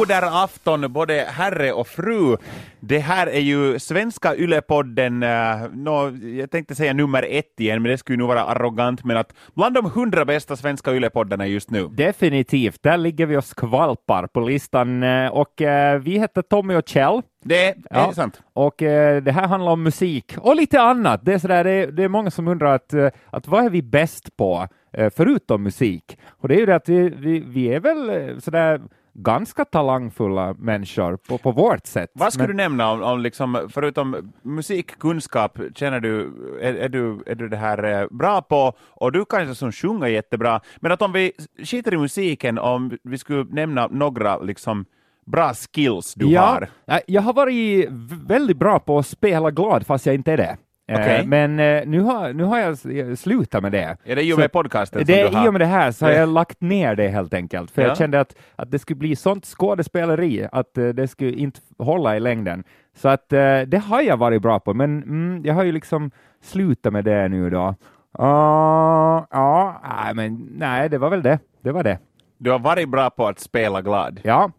Moder afton, både herre och fru. Det här är ju svenska Ylepodden, uh, no, jag tänkte säga nummer ett igen, men det skulle nog vara arrogant, men att bland de hundra bästa svenska Ylepoddarna just nu. Definitivt, där ligger vi och skvalpar på listan eh, och uh, vi heter Tommy och Kjell. Det är ja. sant. Och eh, det här handlar om musik och lite annat. Det är, sådär, det är, det är många som undrar att, att vad är vi bäst på eh, förutom musik? Och det är ju det att vi, vi, vi är väl sådär ganska talangfulla människor på, på vårt sätt. Vad skulle Men... du nämna om, om liksom, förutom musikkunskap, känner du, är, är, du, är du det här eh, bra på, och du kanske som sjunger jättebra, men att om vi skiter i musiken, om vi skulle nämna några liksom bra skills du ja, har? Jag har varit väldigt bra på att spela glad fast jag inte är det. Okay. Eh, men eh, nu har, nu har jag slutat med det. Är det i och med podcasten? Det är i och med det här så har jag lagt ner det helt enkelt, för ja. jag kände att, att det skulle bli sånt skådespeleri att uh, det skulle inte hålla i längden. Så att det har jag varit bra på, men mm, jag har ju liksom slutat med det nu då. Uh, ja, nej, men nej, det var väl det. Det var det. Du har varit bra på att spela glad? Ja.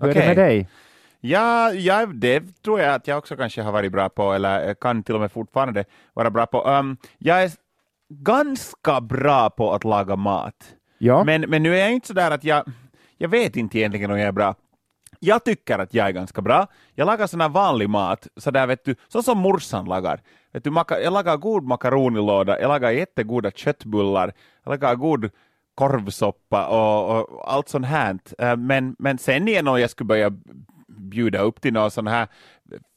Hur okay. är det med dig? Ja, ja, det tror jag att jag också kanske har varit bra på, eller kan till och med fortfarande vara bra på. Um, jag är ganska bra på att laga mat. Ja. Men, men nu är jag inte så där att jag, jag vet inte egentligen om jag är bra. Jag tycker att jag är ganska bra. Jag lagar sån här vanlig mat, så där vet du, så som morsan lagar. Vet du, jag lagar god makaronilåda, jag lagar jättegoda köttbullar, jag lagar god korvsoppa och, och allt sånt här. Uh, men, men sen igen om jag skulle börja bjuda upp till någon sån här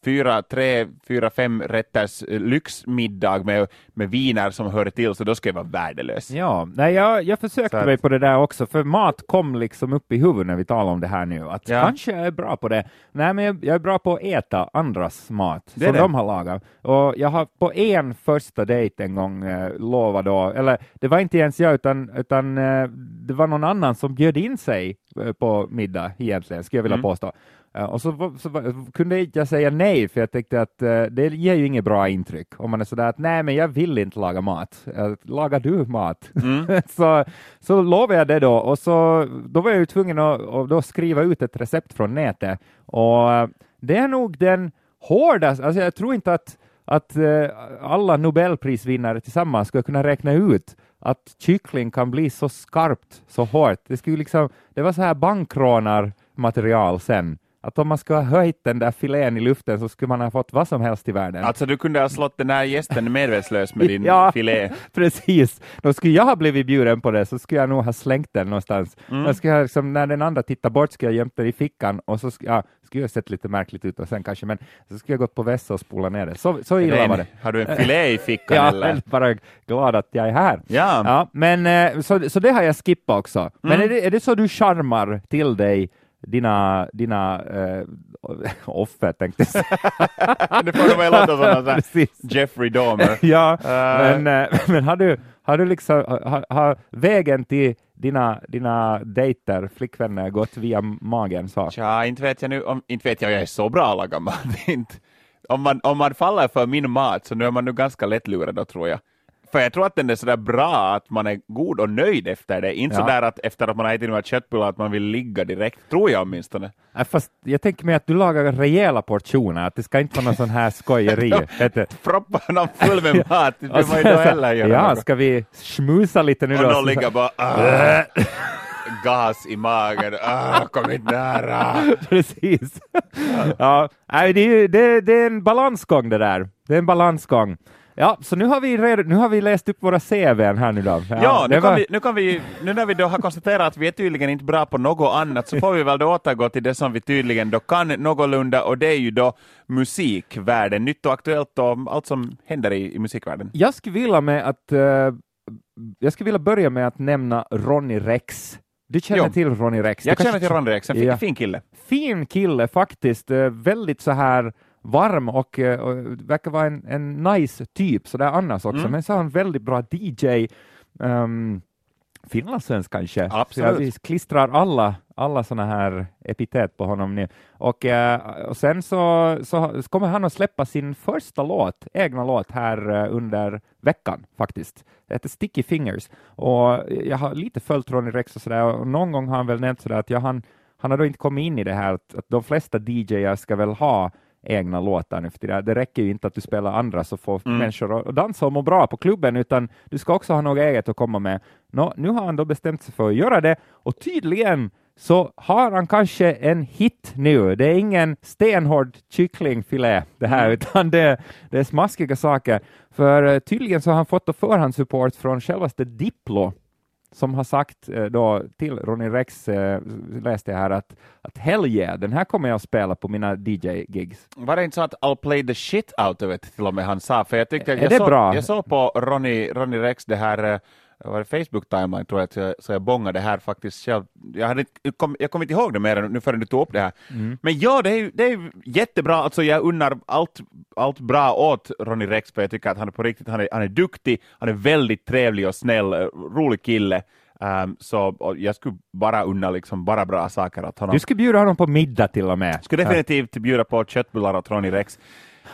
fyra, tre, fyra, fem rätters eh, lyxmiddag med, med viner som hör till, så då ska jag vara värdelös. Ja, nej, jag, jag försökte att... mig på det där också, för mat kom liksom upp i huvudet när vi talar om det här nu, att ja. kanske jag är bra på det. Nej, men jag, jag är bra på att äta andras mat det som det. de har lagat. Och jag har på en första dejt en gång eh, lovat då, eller det var inte ens jag, utan, utan eh, det var någon annan som bjöd in sig eh, på middag egentligen, skulle jag vilja mm. påstå. Och så, så, kunde jag säga nej, för jag tänkte att uh, det ger ju inget bra intryck om man är sådär att nej, men jag vill inte laga mat. Uh, lagar du mat? Mm. så, så lovade jag det då, och så, då var jag ju tvungen att, att då skriva ut ett recept från nätet. Och det är nog den hårdaste, alltså jag tror inte att, att alla Nobelprisvinnare tillsammans skulle kunna räkna ut att kyckling kan bli så skarpt, så hårt. Det, skulle liksom, det var så här bankrånarmaterial sen att om man skulle ha höjt den där filén i luften så skulle man ha fått vad som helst i världen. Alltså du kunde ha slått den här gästen medvetslös med din ja, filé. precis. Då skulle jag ha blivit bjuden på det så skulle jag nog ha slängt den någonstans. Mm. Jag skulle ha, liksom, när den andra tittar bort skulle jag gömt den i fickan och så skulle, ja, skulle jag sett lite märkligt ut och sen kanske, men så skulle jag gått på vässa och spola ner det. Så, så illa var det. Har du en filé i fickan ja, eller? Jag är bara glad att jag är här. Ja. ja men, eh, så, så det har jag skippat också. Men mm. är, det, är det så du charmar till dig dina, dina äh, offer, tänkte jag säga. det får väl låta som Jeffrey Dahmer. ja, uh. men, äh, men har du, har du liksom, har, har vägen till dina, dina dejter, flickvänner, gått via magen? Så? Ja, inte vet jag nu, om, inte vet jag jag är så bra att laga mat. om, man, om man faller för min mat så nu är man nu ganska lättlurad då tror jag. För jag tror att den är sådär bra att man är god och nöjd efter det. Inte ja. sådär att efter att man har ätit några köttbullar att man vill ligga direkt, tror jag åtminstone. Ja, fast jag tänker mig att du lagar rejäla portioner, att det ska inte vara någon sån här skojeri. Proppa någon full med mat, det man ju då heller göra. Ja, ska vi schmusa lite nu och då? Och någon ligger bara ah, gas i magen, ah, kom inte nära. Precis. ja, det, är, det, det är en balansgång det där. Det är en balansgång. Ja, så nu har vi, red, nu har vi läst upp våra CV här nu då. Ja, ja nu, var... kan vi, nu kan vi, nu när vi då har konstaterat att vi är tydligen inte bra på något annat, så får vi väl då återgå till det som vi tydligen då kan någorlunda, och det är ju då musikvärlden, nytt och aktuellt och allt som händer i, i musikvärlden. Jag skulle vilja med att, uh, jag skulle vilja börja med att nämna Ronny Rex. Du känner jo. till Ronny Rex? Jag känner till Ronny Rex, en ja. fin kille. Fin kille faktiskt, uh, väldigt så här varm och, eh, och verkar vara en, en nice typ sådär annars också, mm. men så har han väldigt bra DJ. Um, ehm, finlandssvensk kanske. Absolut. vi klistrar alla, alla sådana här epitet på honom nu. Och, uh, och sen så, så, kommer han att släppa sin första låt, egna låt här uh, under veckan faktiskt. Det heter Sticky Fingers och jag har lite följt Ronny Rex och sådär och någon gång har han väl nämnt sådär att jag han han har då inte kommit in i det här att, att de flesta DJer ska väl ha egna låtar nu för tiden. Det räcker ju inte att du spelar andra så får mm. människor att dansa och må bra på klubben, utan du ska också ha något eget att komma med. Nå, nu har han då bestämt sig för att göra det och tydligen så har han kanske en hit nu. Det är ingen stenhård kycklingfilé det här, mm. utan det, det, är smaskiga saker. För uh, tydligen så har han fått förhandssupport från självaste Diplo, som har sagt uh, då till Ronny Rex, uh, läste jag här, att, att hell yeah, den här kommer jag att spela på mina DJ-gigs. Var det inte så att I'll play the shit out of it, till och med han sa? För jag tyckte, är jag, det så, bra? jag såg på Ronny, Ronny Rex det här var det Facebook timeline tror jag, så jag, så jag bongade här faktiskt själv. Jag, hade, jag, kom, jag kommer inte ihåg det mer nu förrän du tog upp det här. Mm. Men ja, det är, det är jättebra, alltså jag unnar allt, allt bra åt Ronny Rex, för jag tycker att han är på riktigt, han är, han är duktig, han är väldigt trevlig och snäll, rolig kille. Um, så jag skulle bara unna liksom bara bra saker åt honom. Du skulle bjuda honom på middag till och med. Skulle definitivt bjuda på köttbullar åt Ronny Rex.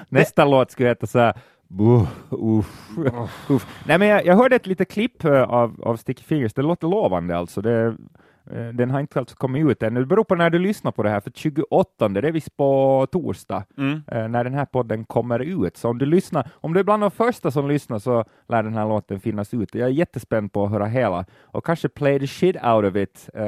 Nästa det... låt skulle heta så här Buh, uff, uff. Nej, men jag, jag, hörde ett litet klipp eh, av, av Sticky Fingers, det låter lovande alltså. Det, eh, den har inte alltså kommit ut ännu. Det beror på när du lyssnar på det här, för 28, det är visst på torsdag, mm. Eh, när den här podden kommer ut. Så om du lyssnar, om du är bland de första som lyssnar så lär den här låten finnas ute. Jag är jättespänd på att höra hela och kanske play the shit out of it uh,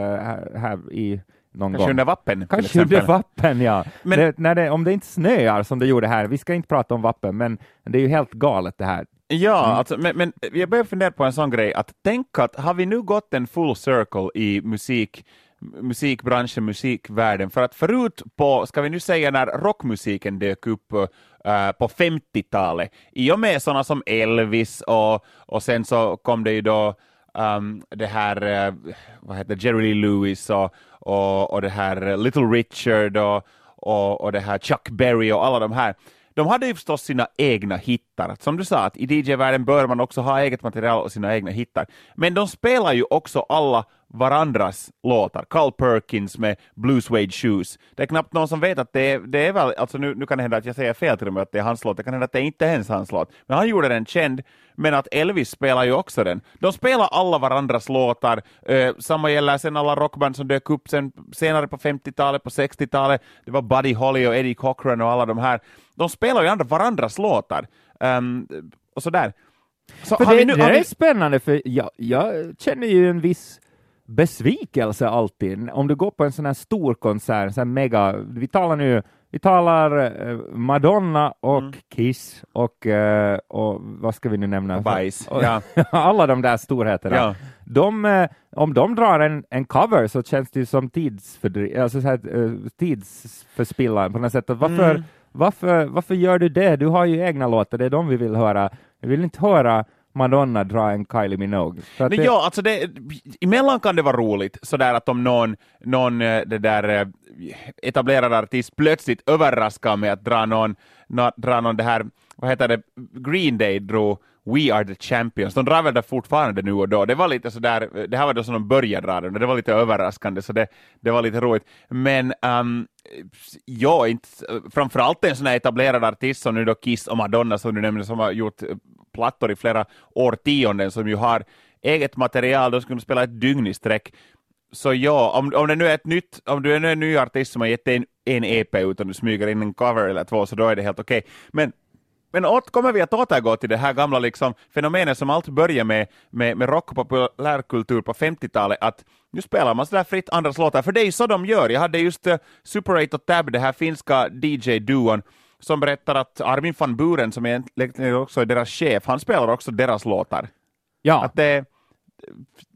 här i någon Kanske gång. under vappen? Kanske under vappen, ja. Men, det, när det, om det inte snöar som det gjorde här, vi ska inte prata om vappen, men det är ju helt galet det här. Ja, mm. alltså, men, men jag börjar fundera på en sån grej, att tänk att har vi nu gått en full circle i musik, musikbranschen, musikvärlden, för att förut på, ska vi nu säga när rockmusiken dök upp uh, på 50-talet, i och med sådana som Elvis och, och sen så kom det ju då um, det här, uh, vad heter Jerry Lee Lewis och, och, och det här Little Richard och, och, och det här Chuck Berry och alla de här. De hade ju förstås sina egna hits hittar. Som du sa, att i DJ-världen bör man också ha eget material och sina egna hittar. Men de spelar ju också alla varandras låtar. Carl Perkins med Blue Suede Shoes. Det är knappt någon som vet att det är, det är väl, alltså nu, nu kan det hända att jag säger fel till och med att det är hans låt, det kan hända att det inte är ens hans låt. Men han gjorde den känd, men att Elvis spelar ju också den. De spelar alla varandras låtar. eh, samma gäller sen alla rockband som dök upp sen, senare på 50-talet, på 60-talet. Det var Buddy Holly och Eddie Cochran och alla de här. De spelar ju andra varandras låtar. Um, och sådär. Så för det, nu, det är spännande, för jag, jag känner ju en viss besvikelse alltid. Om du går på en sån här stor konsert, sån mega, vi talar nu vi talar eh, Madonna och mm. Kiss och, eh, och vad ska vi nu nämna? Bajs. Ja. Alla de där storheterna. Ja. De, eh, om de drar en, en cover så känns det ju som tidsfördri- alltså så tidsförspillan på något sätt. Varför, mm. Varför, varför gör du det? Du har ju egna låtar, det är de vi vill höra. Vi vill inte höra Madonna dra en Kylie Minogue. Så det... Ja, alltså det, emellan kan det vara roligt, sådär att om någon, någon det där etablerad artist plötsligt överraskar med att dra någon, dra någon det här, vad heter det, Green Day drog We are the champions. De drar väl det fortfarande nu och då. Det var lite sådär, det här var då som de började dra det. det var lite överraskande, så det, det var lite roligt. Men um, ja, inte, framförallt en sån här etablerad artist som nu då Kiss och Madonna, som du nämnde, som har gjort eh, plattor i flera årtionden, som ju har eget material, de skulle spela ett dygn i sträck. Så ja, om, om det nu är ett nytt, om du är en ny artist som har gett en, en EP utan du smyger in en cover eller två, så då är det helt okej. Okay. Men men åt, kommer vi att återgå till det här gamla liksom, fenomenet som allt började med, med, med rock och populärkultur på 50-talet, att nu spelar man sådär fritt andras låtar, för det är ju så de gör. Jag hade just uh, Super 8 och Tab, det här finska DJ-duon, som berättar att Armin van Buren, som egentligen också är deras chef, han spelar också deras låtar. Ja. Att det,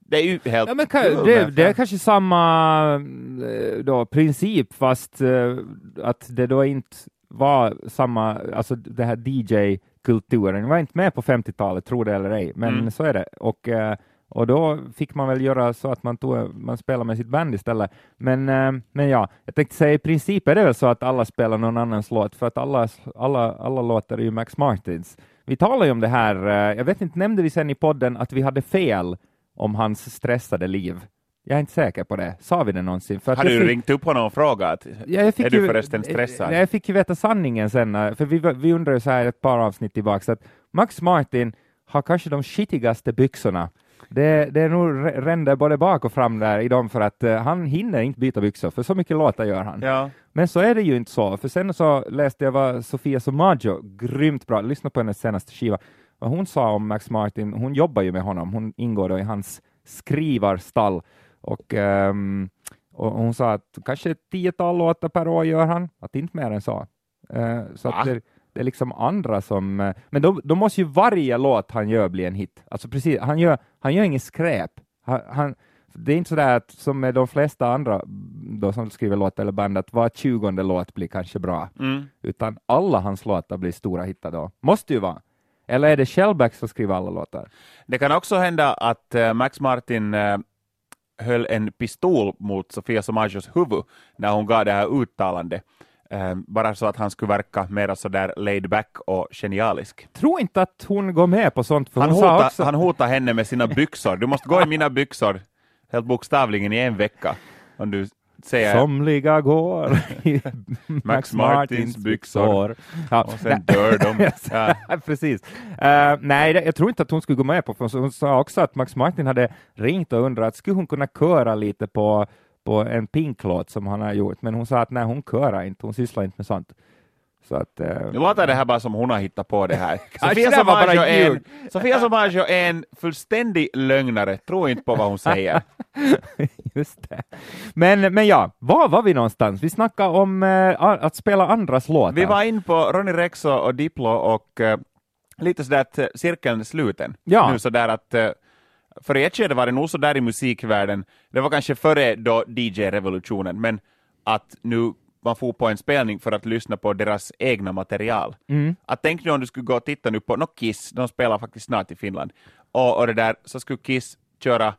det är ju helt... Ja, men det, det, är kanske samma eh, då, princip, fast uh, att det då inte var samma, alltså det här DJ-kulturen var inte med på 50-talet, tro det eller ej, men mm. så är det. Och, uh, och då fick man väl göra så att man, tog, man spelade med sitt band istället. Men, uh, men ja, jag tänkte säga i princip är det väl så att alla spelar någon annans låt, för att alla, alla, alla låtar är ju Max Martins. Vi talade ju om det här, jag vet inte, nämnde vi sen i podden att vi hade fel om hans stressade liv. Jag är inte säker på det. Sa vi det någonsin? För Har du fick... ringt upp honom och frågat? Ja, är du ju... förresten stressad? Jag fick ju veta sanningen sen, för vi, vi undrade så här ett par avsnitt tillbaka, att Max Martin har kanske de skitigaste byxorna det, det är nog ränder både bak och fram där i dem för att uh, han hinner inte byta byxor, för så mycket låtar gör han. Ja. Men så är det ju inte så, för sen så läste jag vad Sofia Somaggio, grymt bra, lyssna på hennes senaste skiva, vad hon sa om Max Martin, hon jobbar ju med honom, hon ingår då i hans skrivarstall och, um, och hon sa att kanske ett tiotal låtar per år gör han, att inte mer än så. Uh, så att det, det, är liksom andra som, uh, men då, då, måste ju varje låt han gör bli en hit. Alltså precis, han gör, han gör inget skräp. Han, han, det är inte sådär att som med de flesta andra då som skriver låtar eller band, att var tjugonde låt blir kanske bra, mm. utan alla hans låtar blir stora hittar då. Måste ju vara. Eller är det Shellback som skriver alla låtar? Det kan också hända att uh, Max Martin höll en pistol mot Sofia Somaggios huvud när hon gav det här uttalandet. Uh, bara så att han skulle verka mer sådär laid back och genialisk. Tro inte att hon går med på sånt. Han, hotar, också... han hotar henne med sina byxor. Du måste gå i mina byxor, helt bokstavligen i en vecka. Om du säga... Somliga går i Max Martins byxor. Ja. Och sen dör de. ja. Precis. Uh, nej, jag tror inte att hon skulle gå med på för hon sa också att Max Martin hade ringt och undrat, skulle hon kunna köra lite på, på en pinklåt som han har gjort, men hon sa att nej, hon körar inte, hon sysslar inte med sånt. Så att, uh... Nu låter det här bara som hon har hittat på det här. Sofia Somaggio är, en, Sofia Somaggio är en fullständig lögnare, tro inte på vad hon säger. Just det. Men, men ja, var var vi någonstans? Vi snackade om uh, att spela andras låtar. Vi var in på Ronny Rexo och Diplo och uh, lite sådär att cirkeln är sluten. Ja. Nu sådär att för i ett skede var det nog så där i musikvärlden, det var kanske före då DJ-revolutionen, men att nu man får på en spelning för att lyssna på deras egna material. Mm. Att tänk nu om du skulle gå och titta nu på no, Kiss, de spelar faktiskt snart i Finland, och, och det där, så skulle Kiss köra,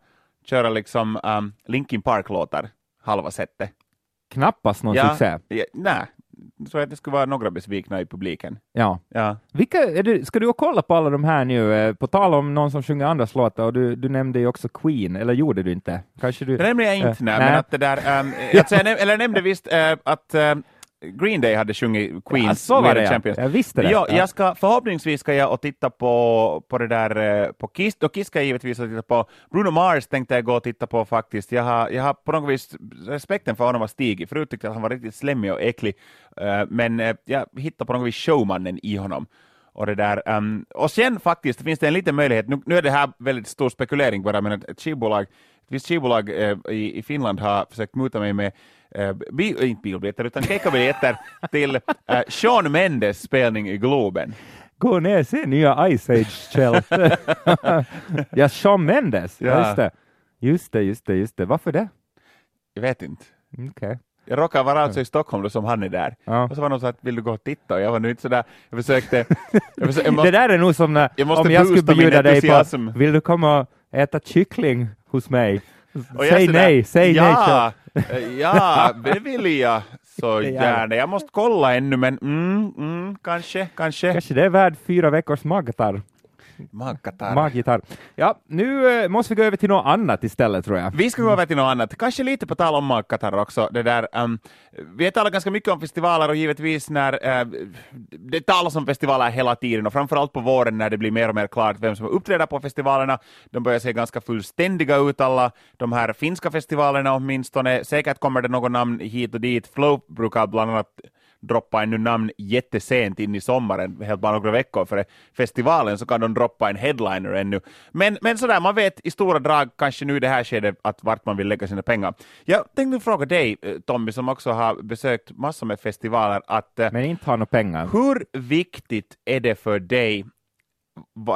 köra liksom um, Linkin Park-låtar halva sättet. Knappast någon ja, succé. Ja, nej, så att det skulle vara några besvikna i publiken. Ja. ja. Vilka, är du, ska du kolla på alla de här nu? Eh, på tal om någon som sjunger andras låtar, och du, du nämnde ju också Queen, eller gjorde du inte? Kanske du... Det nämnde jag inte, äh, nej, men att det där, um, alltså, eller nämnde visst uh, att uh, Green Day hade sjungit Queen ja, så var det, Champions. Jag visste det. Ja, jag ska, förhoppningsvis ska jag och titta på, på det där på Kiss, och Kiss ska jag givetvis titta på. Bruno Mars tänkte jag gå och titta på faktiskt. Jag har, jag har på något vis, respekten för honom har stigit. Förut tyckte jag att han var riktigt slemmig och äcklig, uh, men uh, jag hittade på något vis showmannen i honom. Och, det där, um, och sen faktiskt finns det en liten möjlighet, nu, nu är det här väldigt stor spekulering bara, men ett skivbolag, ett visst skivbolag uh, i, i Finland har försökt muta mig med uh, bi, inte biobiljetter utan keikkabiljetter till uh, Sean Mendes spelning i Globen. Gå ner och se nya Ice Age Kjell. ja, Sean Mendes, ja. just det. Just det, just det, just det. Varför det? Jag vet inte. Okay. Jag råkade vara alltså i Stockholm då som han är där. Ja. Och så var någon så att vill du gå och titta? Och jag var nu inte sådär, jag försökte... Jag försökte jag måste, det där är nog som när, jag om jag skulle bjuda dig på, vill du komma och äta kyckling hos mig? Säg nej, säg ja, nej. ja, det vill jag så gärna. Jag måste kolla ännu, men mm, mm, kanske, kanske. Kanske det är värd fyra veckors magkatarr. Magkatarr. Maggitarr. Ja, nu äh, måste vi gå över till något annat istället tror jag. Vi ska gå över till något annat. Kanske lite på tal om magkatarr också. Det där, um, vi talar ganska mycket om festivaler och givetvis när uh, det talas om festivaler hela tiden och framförallt på våren när det blir mer och mer klart vem som uppträder på festivalerna. De börjar se ganska fullständiga ut alla de här finska festivalerna åtminstone. Säkert kommer det något namn hit och dit. Flow brukar bland annat droppa ännu namn jättesent in i sommaren, helt bara några veckor före festivalen, så kan de droppa en headliner ännu. Men, men sådär, man vet i stora drag kanske nu i det här skedet att vart man vill lägga sina pengar. Jag tänkte fråga dig, eh, Tommy, som också har besökt massor med festivaler, att eh, men inte har några pengar. Hur viktigt är det för dig,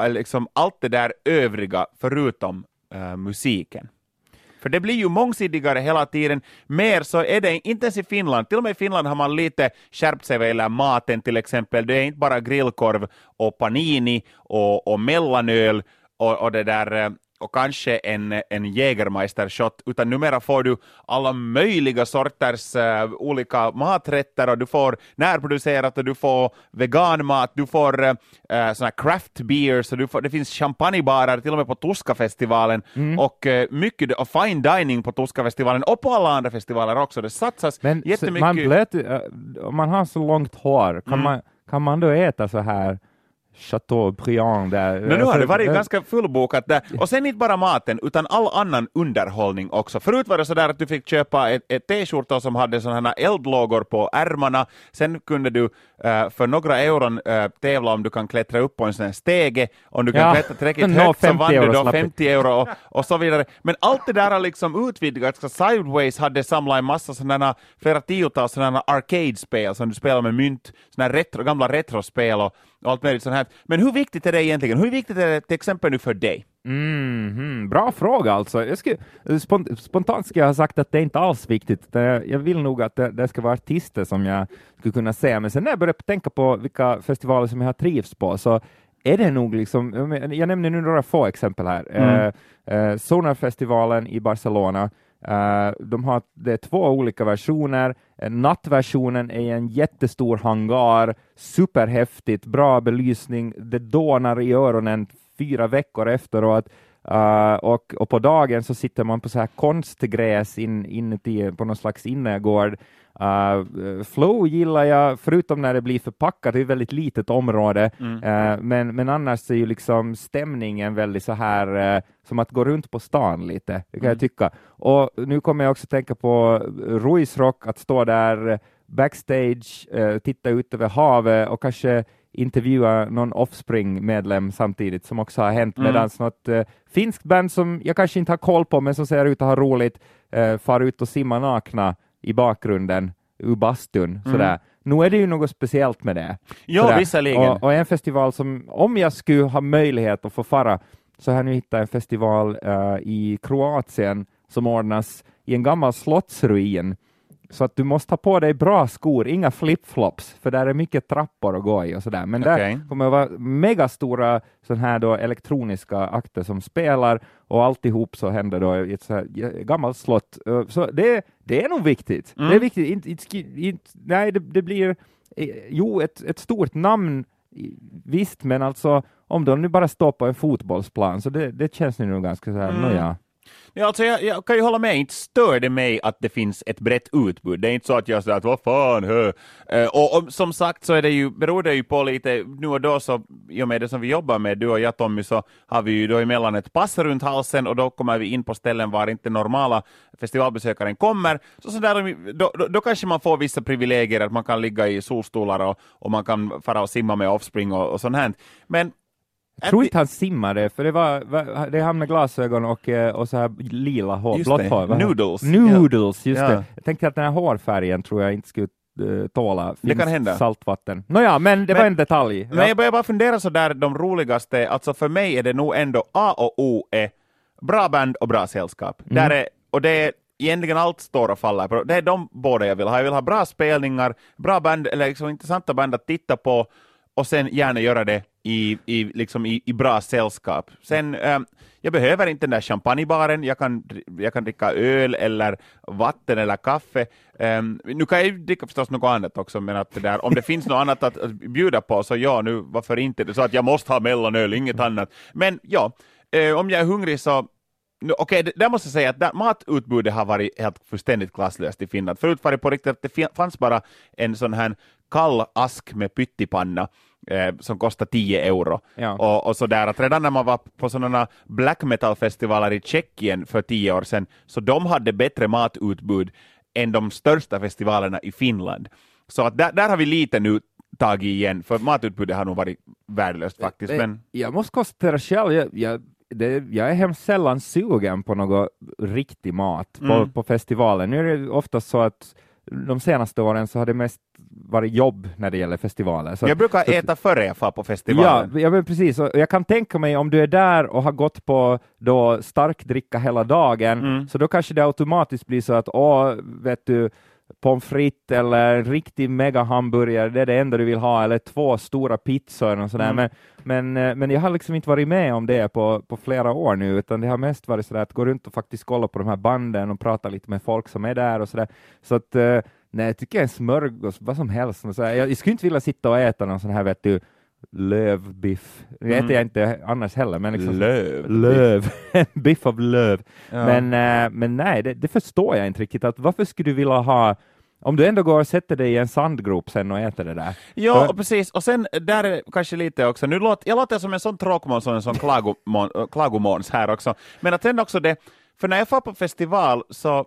liksom allt det där övriga förutom uh, musiken? För det blir ju mångsidigare hela tiden. Mer så är det inte ens i Finland. Till och med i Finland har man lite skärpt sig vad gäller maten till exempel. Det är inte bara grillkorv och panini och, och mellanöl och, och det där eh, och kanske en, en Jägermeister-shot, utan numera får du alla möjliga sorters uh, olika maträtter och du får närproducerat och du får veganmat, du får uh, såna craft beers och du får, det finns champagnebarer till och med på Tuskafestivalen mm. och uh, mycket och fine dining på Tuskafestivalen och på alla andra festivaler också. Det satsas Men jättemycket. Man blöt, man har så långt hår, kan, mm. man, kan man då äta så här Chateaubriand där. Men nu har det alltså, varit äh, ganska fullbokat där. Och sen inte bara maten, utan all annan underhållning också. Förut var det så där att du fick köpa ett, ett t-skjorta som hade sådana eldlågor på ärmarna. Sen kunde du uh, för några euron uh, tävla om du kan klättra upp på en sån här stege. Om du kan ja. klättra tillräckligt högt så vann du då 50 euro och, och, så vidare. Men allt det där har liksom utvidgats. Sideways hade samlat en massa sådana, flera tiotals sådana arcade-spel som du spelar med mynt, sådana retro, gamla retrospel och allt möjligt sånt här. Men hur viktigt är det egentligen? Hur viktigt är det till exempel nu för dig? Mm, hmm, bra fråga alltså. Jag skulle, spontant skulle jag ha sagt att det är inte alls viktigt. Jag vill nog att det, det ska vara artister som jag skulle kunna se, men sen när jag börjar tänka på vilka festivaler som jag har trivts på så är det nog liksom, jag nämner nu några få exempel här. Mm. Eh, eh, Sonarfestivalen i Barcelona, Uh, de har det är två olika versioner. Eh, nattversionen är en jättestor hangar, superhäftigt, bra belysning, det dånar i öronen fyra veckor efteråt. Uh, och, och på dagen så sitter man på så här konstgräs in, inuti på någon slags innergård Uh, flow gillar jag, förutom när det blir förpackat, det är ett väldigt litet område, mm. uh, men, men annars är ju liksom stämningen väldigt så här uh, som att gå runt på stan lite, det kan mm. jag tycka. Och nu kommer jag också tänka på Ruisrock, att stå där backstage, titta ut över havet och kanske intervjua någon Offspring-medlem samtidigt, som också har hänt, mm. medan något uh, finskt band som jag kanske inte har koll på, men som ser ut att ha roligt, uh, far ut och simma nakna i bakgrunden ur bastun. Mm. Sådär. Nu är det ju något speciellt med det. Ja, visserligen. Och, och, en festival som, om jag skulle ha möjlighet att få fara, så har jag nu hittat en festival uh, i Kroatien som ordnas i en gammal slottsruin så att du måste ha på dig bra skor, inga flipflops, för där är mycket trappor att gå i och sådär. Men okay. där kommer att vara megastora sån här då elektroniska akter som spelar och alltihop så händer då i ett så här gammalt slott. Så det, det är nog viktigt. Mm. Det är mm. viktigt. Inte, inte, inte, nej, det, det blir eh, jo, ett, ett stort namn Visst, men alltså om de nu bara står på en fotbollsplan, så det, det känns nu ganska så här, mm. nåja. Ja, alltså jag, jag, kan ju hålla med, inte stör det mig att det finns ett brett utbud. Det är inte så att jag säger att vad fan, hö. Uh, och, och, som sagt så är det ju, beror det ju på lite, nu och då så, i och med det som vi jobbar med, du och jag Tommy, så har vi ju då emellan ett pass runt halsen och då kommer vi in på ställen var inte normala festivalbesökaren kommer. Så, så där, då, då, då, kanske man får vissa privilegier, att man kan ligga i solstolar och, och man kan fara och simma med Offspring och, och sånt här. Men jag tror inte han simmade, för det var, det är han med glasögon och, eh, och så här lila hår, blått hår. Noodles. Noodles, just ja. det. Jag tänkte att den här hårfärgen tror jag inte skulle uh, tåla det kan hända. saltvatten. Nåja, men det men, var en detalj. Men ja. jag börjar bara fundera så där, de roligaste, alltså för mig är det nog ändå A och O är bra band och bra sällskap. Mm. Där är, och det är egentligen allt står och faller på. Det är de båda jag vill ha. Jag vill ha bra spelningar, bra band, eller liksom intressanta band att titta på och sen gärna göra det i, i, liksom i, i bra sällskap. Sen, ähm, jag behöver inte den där champagnebaren, jag kan, jag kan dricka öl eller vatten eller kaffe. Ähm, nu kan jag dricka förstås något annat också, men att det där, om det finns något annat att, att bjuda på, så ja, nu varför inte? Det så att jag måste ha mellanöl, inget annat. Men ja, äh, om jag är hungrig så Okej, okay, där måste jag säga att där, matutbudet har varit helt fullständigt klasslöst i Finland. Förut var det på riktigt att det fanns bara en sån här kall ask med pyttipanna eh, som kostar 10 euro. Ja. Och, och sådär, att redan när man var på sådana black metal-festivaler i Tjeckien för tio år sedan, så de hade bättre matutbud än de största festivalerna i Finland. Så att där, där har vi lite nu tagit igen, för matutbudet har nog varit värdelöst faktiskt. Men... Jag måste konstatera själv, jag, jag, det, jag är hemskt sällan sugen på något riktig mat på, mm. på festivalen. Nu är det ofta så att de senaste åren så har det mest varit jobb när det gäller festivaler. Så, jag brukar så, äta före jag far på festivalen. Ja, ja precis. Och jag kan tänka mig om du är där och har gått på då starkdricka hela dagen, mm. så då kanske det automatiskt blir så att, åh, vet du, pommes frites eller en riktig megahamburgare, det är det enda du vill ha, eller två stora pizzor och sådär. Mm. Men, men, eh, men jag har liksom inte varit med om det på, på flera år nu, utan det har mest varit sådär att gå runt och faktiskt kolla på de här banden och prata lite med folk som är där och sådär. Så att eh, nej, jag tycker en smörgås, vad som helst. Så jag, jag skulle inte vilja sitta och äta någon sån här, vet du, lövbiff. Det mm. äter jag inte annars heller. Men liksom, löv. löv. biff av löv. Ja. Men, äh, men nej, det, det, förstår jag inte riktigt. Att varför skulle du vilja ha om du ändå går och sätter dig i en sandgrop sen och äter det där. Ja, så... precis. Och sen där är kanske lite också, nu låter, jag låter som en sån tråkmåns och en sån klagomon, klagomåns här också, men att sen också det, för när jag far på festival så,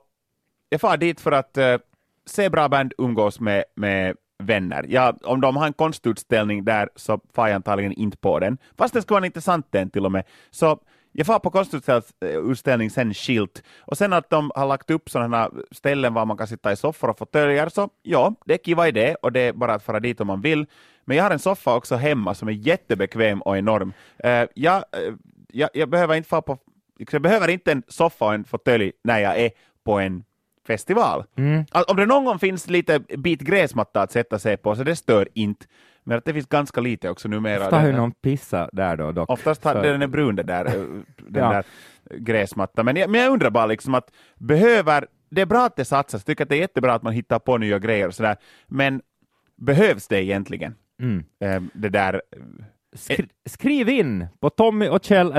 jag far dit för att uh, se bra band, umgås med, med vänner. Ja, om de har en konstutställning där så far jag antagligen inte på den, fast det skulle vara en intressant den till och med. Så jag far på konstutställning sen skilt, och sen att de har lagt upp sådana ställen var man kan sitta i soffor och fåtöljer, så ja, det är kiva idé och det är bara att fara dit om man vill. Men jag har en soffa också hemma som är jättebekväm och enorm. Eh, uh, jag, uh, eh, jag, jag, behöver inte på, jag behöver inte en soffa och en fåtölj när jag är på en festival. Mm. Om det någon gång finns lite bit gräsmatta att sätta sig på, så det stör inte. Men att det finns ganska lite också numera. Ofta har ju någon pissa där då dock. Oftast har den är brun det där, den ja. där gräsmattan. Men jag, men jag undrar bara liksom att behöver, det är bra att det satsas, jag tycker att det är jättebra att man hittar på nya grejer och sådär, men behövs det egentligen? Mm. Ehm, det där Skri skriv in på Tommy och Kjell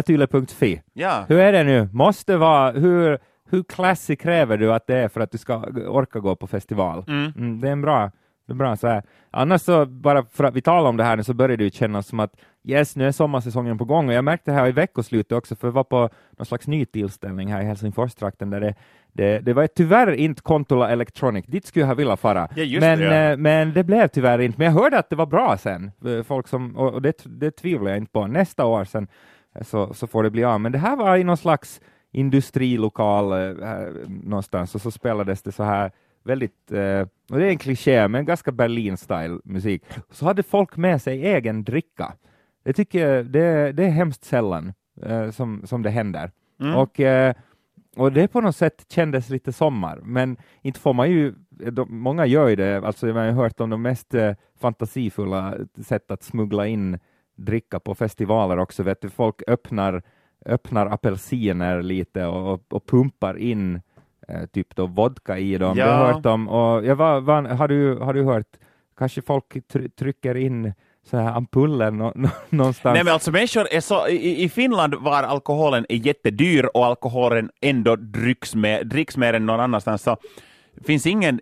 Ja. Hur är det nu? Måste vara, hur, hur classy kräver du att det är för att du ska orka gå på festival? Mm. Mm, det är en bra det är bra så här. Annars så, bara för att vi talar om det här nu, så börjar det ju kännas som att yes, nu är sommarsäsongen på gång och jag märkte det här i veckoslutet också, för jag var på någon slags ny tillställning här i Helsingforstrakten där det, det, det var tyvärr inte Kontola Electronic, dit skulle jag vilja fara. Ja, men, det, ja. Eh, men det blev tyvärr inte, men jag hörde att det var bra sen, eh, folk som, och det, det tvivlar jag inte på. Nästa år sen eh, så, så får det bli av, men det här var i någon slags industrilokal eh, någonstans och så spelades det så här väldigt, eh, och det är en kliché, men ganska Berlin-style musik. Så hade folk med sig egen dricka. Det tycker jag, det, det är hemskt sällan eh, som, som det händer. Mm. Och, eh, och det på något sätt kändes lite sommar, men inte får man ju, de, många gör ju det, alltså jag har hört om de mest eh, fantasifulla sätt att smuggla in dricka på festivaler också, vet du, folk öppnar, öppnar apelsiner lite och, och, pumpar in eh, typ då vodka i dem. Ja. Det har hört om, och jag var, var, har, du, har du hört, kanske folk tr trycker in så här ampuller no, no, någonstans. Nej men alltså människor är så, i, i Finland var alkoholen är jättedyr och alkoholen ändå dricks, med, dricks mer än någon annanstans, så finns ingen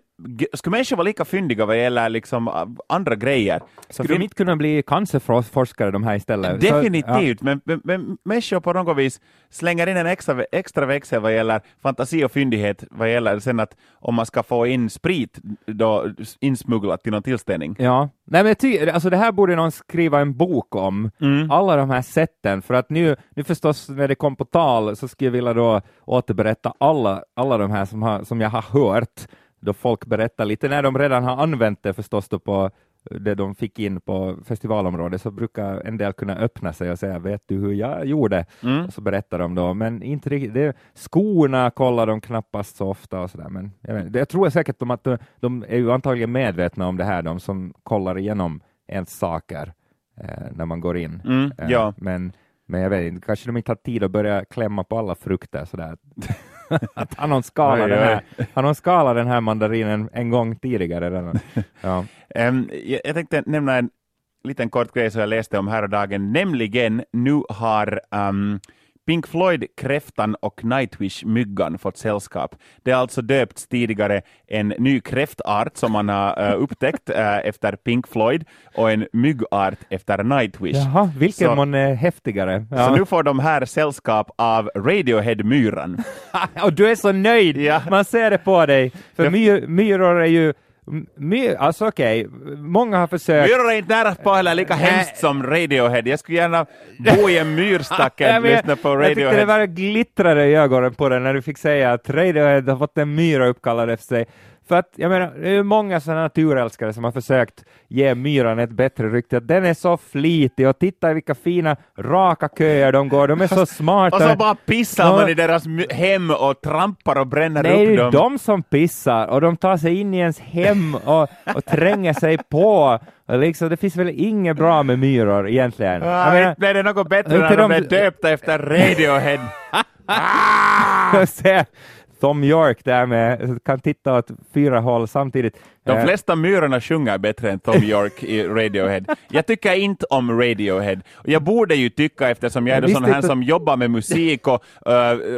skulle människor vara lika fyndiga vad gäller liksom andra grejer? Skulle de inte kunna bli cancerforskare de här istället? Definitivt, ja. men, men, men människor på något vis slänger in en extra, extra växel vad gäller fantasi och fyndighet vad gäller sen att om man ska få in sprit då insmugglat till någon tillställning. Ja, Nej, men ty, alltså det här borde någon skriva en bok om, mm. alla de här sätten, för att nu, nu förstås när det kom på tal så skulle jag vilja då återberätta alla, alla de här som, har, som jag har hört då folk berättar lite, när de redan har använt det förstås då på det de fick in på festivalområdet, så brukar en del kunna öppna sig och säga ”vet du hur jag gjorde?” mm. och så berättar de då, men inte riktigt, det, skorna kollar de knappast så ofta och sådär, men jag, vet, jag tror säkert de att de, de, är ju antagligen medvetna om det här, de som kollar igenom ens saker eh, när man går in. Mm, eh, ja. men, men jag vet inte, kanske de inte har tid att börja klämma på alla frukter sådär. att han har skalat den här, han har skalat den här mandarinen en gång tidigare redan. Ja. um, jag, jag tänkte nämna en liten kort grej som jag läste om här och dagen, nämligen nu har um, Pink Floyd, Kräftan och Nightwish-myggan fått sällskap. Det har alltså döpts tidigare en ny kräftart som man har uh, upptäckt uh, efter Pink Floyd och en myggart efter Nightwish. Jaha, vilken så, man är häftigare. Ja. Så nu får de här sällskap av Radiohead-myran. och du är så nöjd! Ja. Man ser det på dig, för my myror är ju My, alltså okej, okay. många har försökt... Myror är inte nära på heller lika hemskt som Radiohead. Jag skulle gärna bo i en myrstack och lyssna på Radiohead. Jag tyckte det var glittrade i ögonen på den när du fick säga att Radiohead har fått en myra uppkallad efter sig. För att, jag menar, det är många sådana naturälskare som har försökt ge myran ett bättre rykte. Den är så flitig och titta vilka fina raka köer de går, de är så smarta. och så bara pissar man i deras hem och trampar och bränner Nej, upp dem. Det är de som pissar och de tar sig in i ens hem och, och tränger sig på. Och liksom, det finns väl inget bra med myror egentligen. Ja, menar, blir det något bättre när de, de är döpta efter Radiohead? ah! Tom York där med, kan titta åt fyra håll samtidigt. De flesta myrorna sjunger bättre än Tom York i Radiohead. Jag tycker inte om Radiohead. Jag borde ju tycka eftersom jag är sån här som jobbar med musik och uh,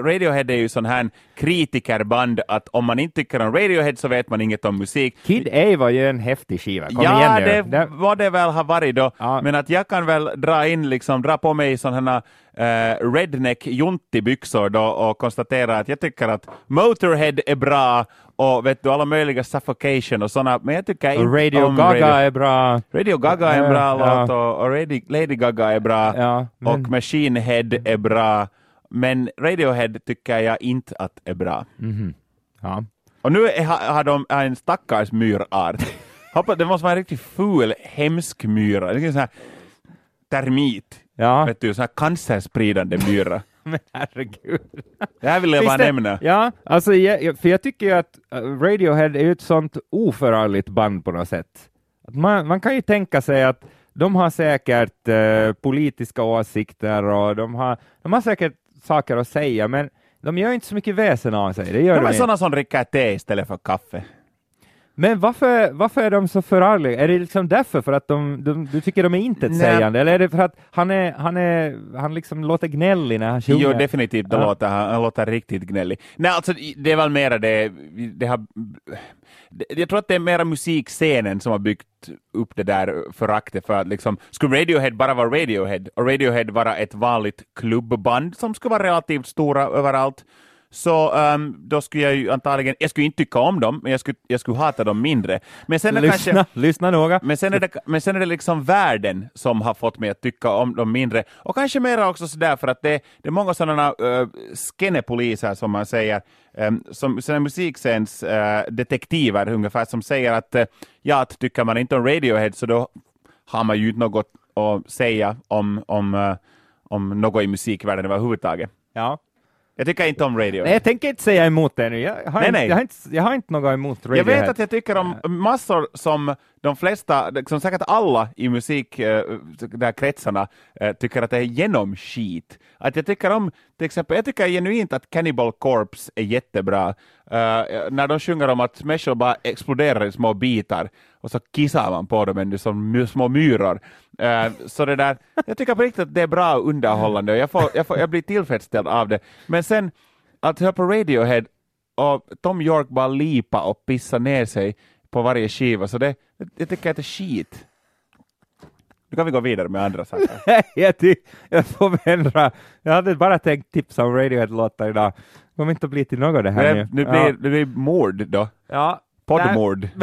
Radiohead är ju sån här kritikerband att om man inte tycker om Radiohead så vet man inget om musik. Kid A var ju en häftig skiva. Kom ja, igen nu. det var det väl ha varit då. Ja. Men att jag kan väl dra in, liksom, dra på mig sådana uh, redneck junti-byxor då och konstatera att jag tycker att Motorhead är bra och vet du, alla möjliga Suffocation och sådana, men jag tycker inte Radio om Gaga Radio... är bra. Radio Gaga är en bra ja. låt och, och Lady, Lady Gaga är bra ja, men... och Machine Head är bra, men Radiohead tycker jag inte att är bra. Mm -hmm. ja. Och nu är, har de en stackars myrart. Hoppas, det måste vara en riktigt ful, hemsk myra. Det är en sån här termit. Ja. Vet du, sån här cancerspridande myra. Men herregud. Det här vill jag bara nämna. Ja, alltså, jag, för jag tycker ju att uh, Radiohead är ett sånt oförargligt band på något sätt. Man, man kan ju tänka sig att de har säkert uh, politiska åsikter och de har, de har säkert saker att säga, men de gör inte så mycket väsen av sig. Det gör de är de sådana som dricker te istället för kaffe. Men varför, varför är de så förargliga? Är det liksom därför för att de, de du tycker de är intetsägande, eller är det för att han, är, han, är, han liksom låter gnällig när han sjunger? Jo, definitivt, ja. låter, han, han låter riktigt gnällig. Nej, alltså det är väl mera det, det har, jag tror att det är mera musikscenen som har byggt upp det där föraktet för att liksom, skulle Radiohead bara vara Radiohead och Radiohead vara ett vanligt klubbband som skulle vara relativt stora överallt, så um, då skulle jag ju antagligen, jag skulle inte tycka om dem, men jag skulle, jag skulle hata dem mindre. Men sen är lyssna, kanske, lyssna noga. Men sen, är det, men sen är det liksom världen som har fått mig att tycka om dem mindre, och kanske mera också sådär för att det, det är många sådana uh, skennepoliser som man säger, um, som musikscens uh, detektiver ungefär, som säger att uh, ja, att tycker man inte om Radiohead så då har man ju inte något att säga om, om, uh, om något i musikvärlden överhuvudtaget. Ja. Jag tycker inte om radio. Nej, jag tänker inte säga emot det nu. Jag har, nej, inte, nej. Jag har, inte, jag har inte något emot radio. Jag vet att jag tycker om massor som de flesta, som säkert alla i musik, eh, där kretsarna, eh, tycker att det är genomskit. Att jag tycker om, till exempel, jag tycker genuint att Cannibal Corpse är jättebra. Uh, när de sjunger om att människor bara exploderar i små bitar och så kissar man på dem som små myror. Uh, så det där, jag tycker på riktigt att det är bra underhållande och jag, får, jag, får, jag blir tillfredsställd av det. Men sen att höra på Radiohead och Tom York bara lipa och pissa ner sig på varje skiva, så det, jag tycker att det är skit. Nu kan vi gå vidare med andra saker. jag, jag får ändra. Jag hade bara tänkt tipsa om Radiohead-låtar idag. Det kommer inte att bli till något det här nu. Nu blir, ja. det blir mord då. Ja. Poddmord.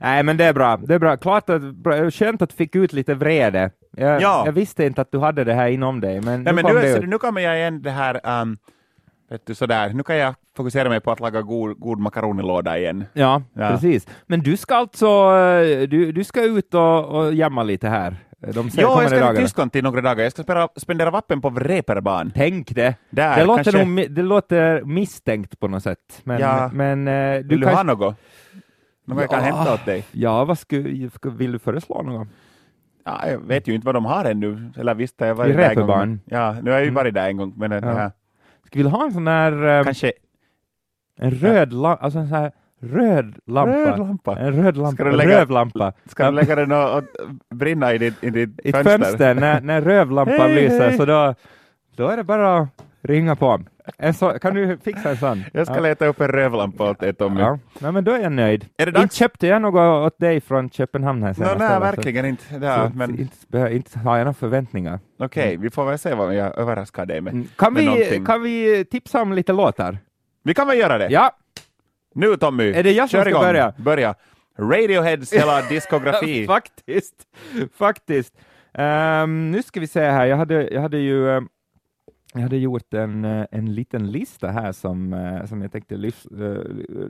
Nej, men det är bra. Det är bra. Klart att, skönt att du fick ut lite vrede. Jag, ja. jag visste inte att du hade det här inom dig, men Nej, nu men nu, det. Nu kommer jag igen det här um, vet du, sådär. Nu kan jag fokusera mig på att laga god, god makaronilåda igen. Ja, ja, precis. Men du ska alltså eh, du, du ska ut och, och jamma lite här? De ja, jag ska till Tyskland till några dagar. Jag ska spendera, spendera vappen på reeperbahn. Tänk det. Där, det, låter kanske... nog, det låter misstänkt på något sätt. Men, ja. men, uh, du Vill du ha något? Något ja, jag kan hämta åt dig? Ja, vad skulle, vill du föreslå något? Ja, jag vet ju inte vad de har ännu. Eller visst, jag varit en gång. Ja, nu har jag ju mm. varit där en gång. Men ja. Ska vi ha en sån där... Um, Kanske... En röd lampa, alltså en sån här röd lampa. Röd lampa. En röd lampa. Ska du lägga, rövlampa. Ska du lägga den och, och brinna i ditt, i ditt I fönster? fönster, när, när rövlampan lyser, så då, då är det bara ringa på. En så, kan du fixa en sån? Jag ska ja. leta upp en rövlampa åt dig Tommy. Ja. Nej, men då är jag nöjd. Är det inte köpte jag något åt dig från Köpenhamn här senast. No, nej, verkligen så, inte. Ja, men... inte, inte har jag några förväntningar. Okej, okay, mm. vi får väl se vad jag överraskar dig med. Mm. Kan, med vi, kan vi tipsa om lite låtar? Vi kan väl göra det? Ja. Nu Tommy, är det jag som ska igång. börja? Börja. Radioheads hela diskografi. faktiskt, faktiskt. Um, nu ska vi se här, jag hade, jag hade ju um, jag hade gjort en, eh, en liten lista här som, eh, som jag tänkte lys, uh,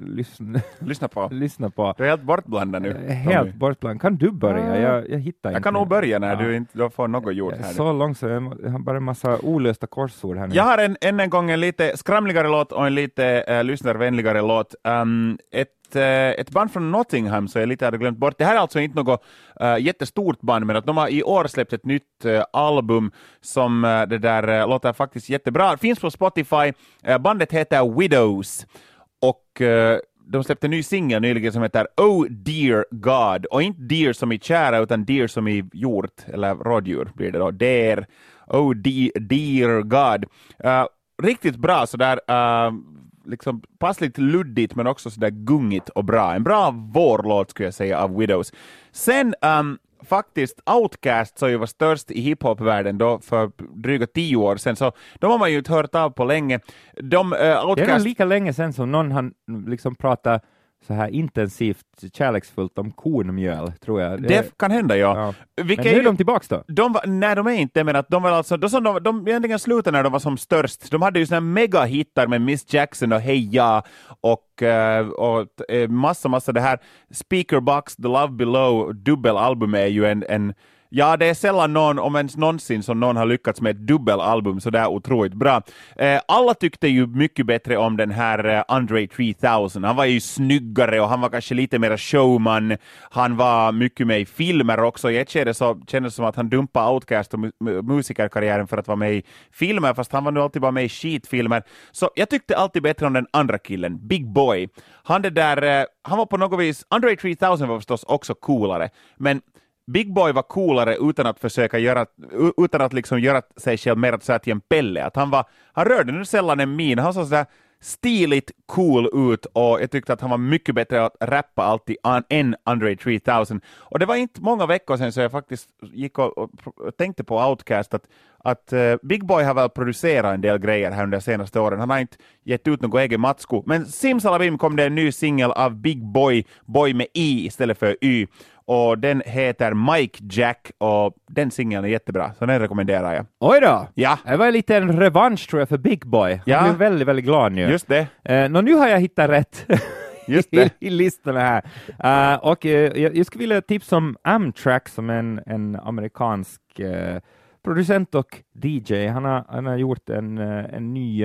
lyssna, lyssna, på. lyssna på. Du är helt bortblandad nu. Helt bortblandad. Kan du börja? Jag, jag hittar jag inte. kan nog börja när ja. du inte får något gjort här. Så långt så jag har bara en massa olösta korsord här nu. Jag har en, än en gång en lite skramligare låt och en lite uh, lyssnarvänligare låt. Um, ett ett, eh, ett band från Nottingham, så jag lite hade glömt bort. Det här är alltså inte något uh, jättestort band, men att de har i år släppt ett nytt uh, album som uh, det där uh, låter faktiskt jättebra. Finns på Spotify. bandet heter Widows och de släppte en ny singel nyligen som heter Oh Dear God, och inte deer som i kära utan deer som i hjort, eller rådjur blir det då, deer, Oh de Dear God. Uh, riktigt bra sådär, uh, liksom passligt luddigt men också sådär gungigt och bra. En bra vårlåt skulle jag säga av Widows. Sen um, faktiskt Outcast som ju var störst i hiphopvärlden då för dryga tio år sedan, så de har man ju inte hört av på länge. De, uh, Outcast... Det är lika länge sedan som någon har liksom pratat så här intensivt kärleksfullt om kornmjöl, tror jag. Det, det kan hända, ja. ja. Vilka men nu är de tillbaks då? De var, nej, de är inte, men att de var alltså, de, de, de egentligen slutade när de var som störst. De hade ju såna megahittar med Miss Jackson och Hey Ja och, uh, och uh, massa, massa det här Speakerbox, The Love Below, dubbelalbum är ju en, en Ja, det är sällan någon, om ens någonsin, som någon har lyckats med ett dubbelalbum så där otroligt bra. Eh, alla tyckte ju mycket bättre om den här eh, Andre 3000. Han var ju snyggare och han var kanske lite mer showman. Han var mycket med i filmer också. I ett skede så kändes det som att han dumpade Outcast och mu musikerkarriären för att vara med i filmer, fast han var nu alltid bara med i skitfilmer. Så jag tyckte alltid bättre om den andra killen, Big Boy. Han, det där, eh, han var på något vis, Andre 3000 var förstås också coolare, men Big Boy var coolare utan att försöka göra, utan att liksom göra sig själv mer så till en pelle. Att han, var, han rörde nu sällan en min, han såg sådär stiligt cool ut och jag tyckte att han var mycket bättre att rappa alltid än Andre 3000. Och det var inte många veckor sedan så jag faktiskt gick och, och, och tänkte på Outcast att, att uh, Big Boy har väl producerat en del grejer här under de senaste åren. Han har inte gett ut något eget matsko, men simsalabim kom det en ny singel av Big Boy, Boy med i istället för y och den heter Mike Jack och den singeln är jättebra, så den rekommenderar jag. Oj då! Ja. Det var lite en revansch tror jag för Big Boy. Han ja. blev väldigt, väldigt glad nu. Just det. Eh, nu har jag hittat rätt. Just det. I, i listorna här. Uh, och uh, jag, jag skulle vilja tipsa om Amtrak som en, en amerikansk uh, producent och DJ. Han har, han har gjort en, en ny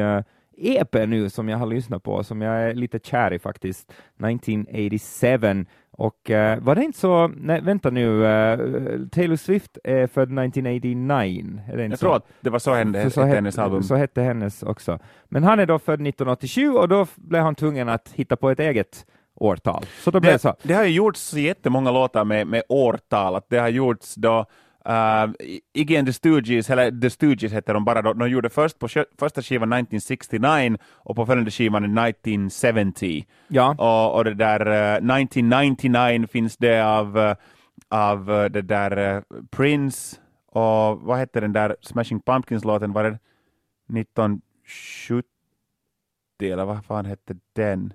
EP nu som jag har lyssnat på, som jag är lite kär i faktiskt, 1987. Och uh, var det inte så, nej vänta nu, uh, Taylor Swift är född 1989, är det inte Jag så? tror att det var så, hände, så, hette hennes album. Så hette hennes också. Men han är då född 1987 och då blev han tvungen att hitta på ett eget årtal. Så då blev det, så. det har ju gjorts jättemånga låtar med, med årtal, att det har gjorts då Uh, and the Stooges, eller The Stooges heter de bara, då, de gjorde först på första skivan 1969 och på följande skivan 1970. Ja. Och, och det där uh, 1999 finns det av, uh, av det där Prince och vad hette den där Smashing Pumpkins-låten, var det 1970 eller vad fan hette den?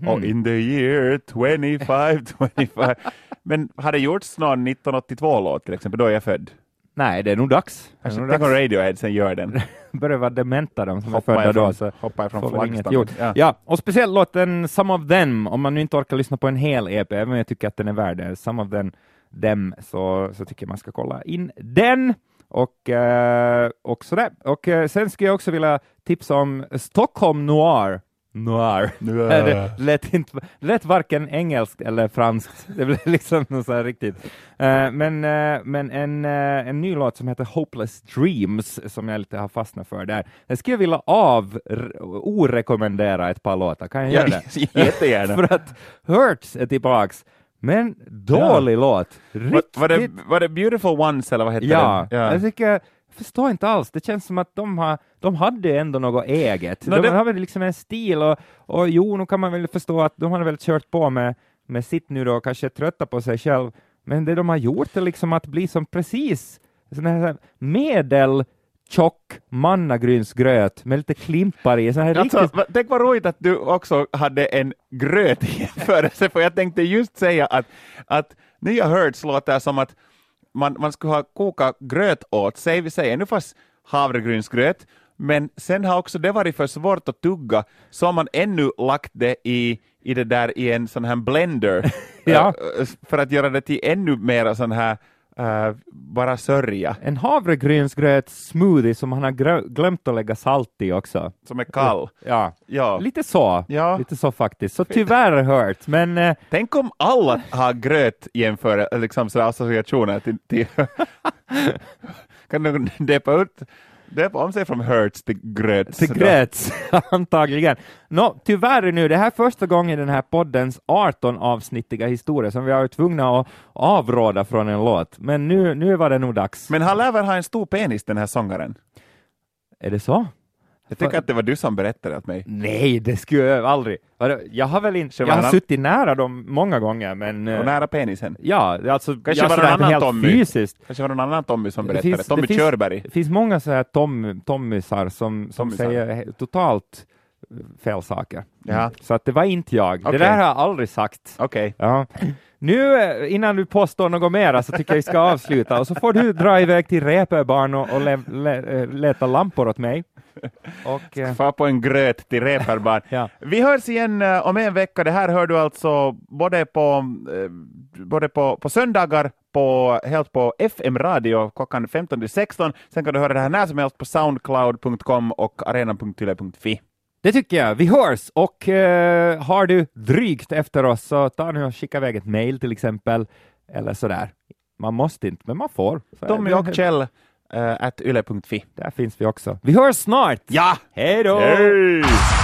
Mm. Och in the year 25, 25. Men har det gjorts någon 1982-låt till exempel, då är jag född. Nej, det är nog dags. Kanske tänk om Radiohead sen gör den. Börjar vara dementa de som Hoppa är födda då. Så hoppar ifrån flaggstången. Ja. ja, och speciellt låten Some of them, om man nu inte orkar lyssna på en hel EP, även om jag tycker att den är värd det, Some of them, them så, så tycker jag man ska kolla in den. Och, eh, och sådär. Och eh, sen skulle jag också vilja tipsa om Stockholm Noir Noir. Noir. det lät, inte, lät varken engelskt eller franskt. Det blev liksom något så riktigt. Uh, men uh, men en, uh, en ny låt som heter Hopeless Dreams som jag lite har fastnat för där. Jag skulle vilja av orekommendera ett par låtar. Kan jag göra det? Jättegärna. för att Hurts är tillbaks. Men dålig ja. låt. Riktigt. Var, var, det, var det Beautiful Ones eller vad hette ja, den? Ja, jag tycker förstår inte alls. Det känns som att de, har, de hade ändå något eget. No, de det... hade liksom en stil och, och jo, nu kan man väl förstå att de har väl kört på med, med sitt nu då och kanske trötta på sig själv. Men det de har gjort är liksom att bli som precis sån här medel tjock mannagrynsgröt med lite klimpar i. Här alltså, riktigt... Tänk vad roligt att du också hade en gröt i jämförelse, för jag tänkte just säga att, att nya Hurts låter som att man, man skulle ha kokat gröt åt sig, vi säger nu fast havregrynsgröt, men sen har också det varit för svårt att tugga, så har man ännu lagt det i, i det där i en sån här blender, ja. för att göra det till ännu mer sån här Uh, bara sörja. En havregrynsgröt smoothie som han har glömt att lägga salt i också. Som är kall. Ja, ja. lite så. Ja. Lite så faktiskt. Så tyvärr hört, men... Uh... Tänk om alla har gröt jämför, liksom sådär associationer till... till... kan du depa ut Döpa om sig från Hertz till Gröts. Till Gröts, antagligen. Nå, tyvärr nu, det här är första gången i den här poddens 18-avsnittiga historia som vi har varit tvungna att avråda från en låt, men nu, nu var det nog dags. Men han lär väl ha en stor penis, den här sångaren? Är det så? Jag tycker att det var du som berättade åt mig. Nej, det skulle jag aldrig. Jag har väl inte, jag har suttit nära dem många gånger, men... Och nära penisen? Ja, alltså... Kanske var det någon annan Tommy? Fysiskt. Kanske var det någon annan Tommy som berättade? Finns, Tommy det Körberg? Det finns många så här Tom, Tommysar som, som säger totalt fel saker. Ja. Så att det var inte jag. Okay. Det där har jag aldrig sagt. Okej. Okay. Ja. Nu, eh, innan du påstår något mera, så tycker jag vi ska avsluta och så får du dra iväg till Reeperbahn och, och le, le, eh, leta lampor åt mig. Och, eh, Få på en gröt till Reeperbahn. ja. Vi hörs igen uh, om en vecka. Det här hör du alltså både på, uh, både på, på söndagar på, helt på FM radio klockan 15 16. Sen kan du höra det här när som helst på soundcloud.com och arena.yle.fi. Det tycker jag. Vi hörs och uh, har du drygt efter oss så ta nu och skicka iväg ett mail till exempel eller sådär. Man måste inte, men man får. Tommy och Kjell uh, at yle.fi. Där finns vi också. Vi hörs snart! Ja! Hej då! Hej!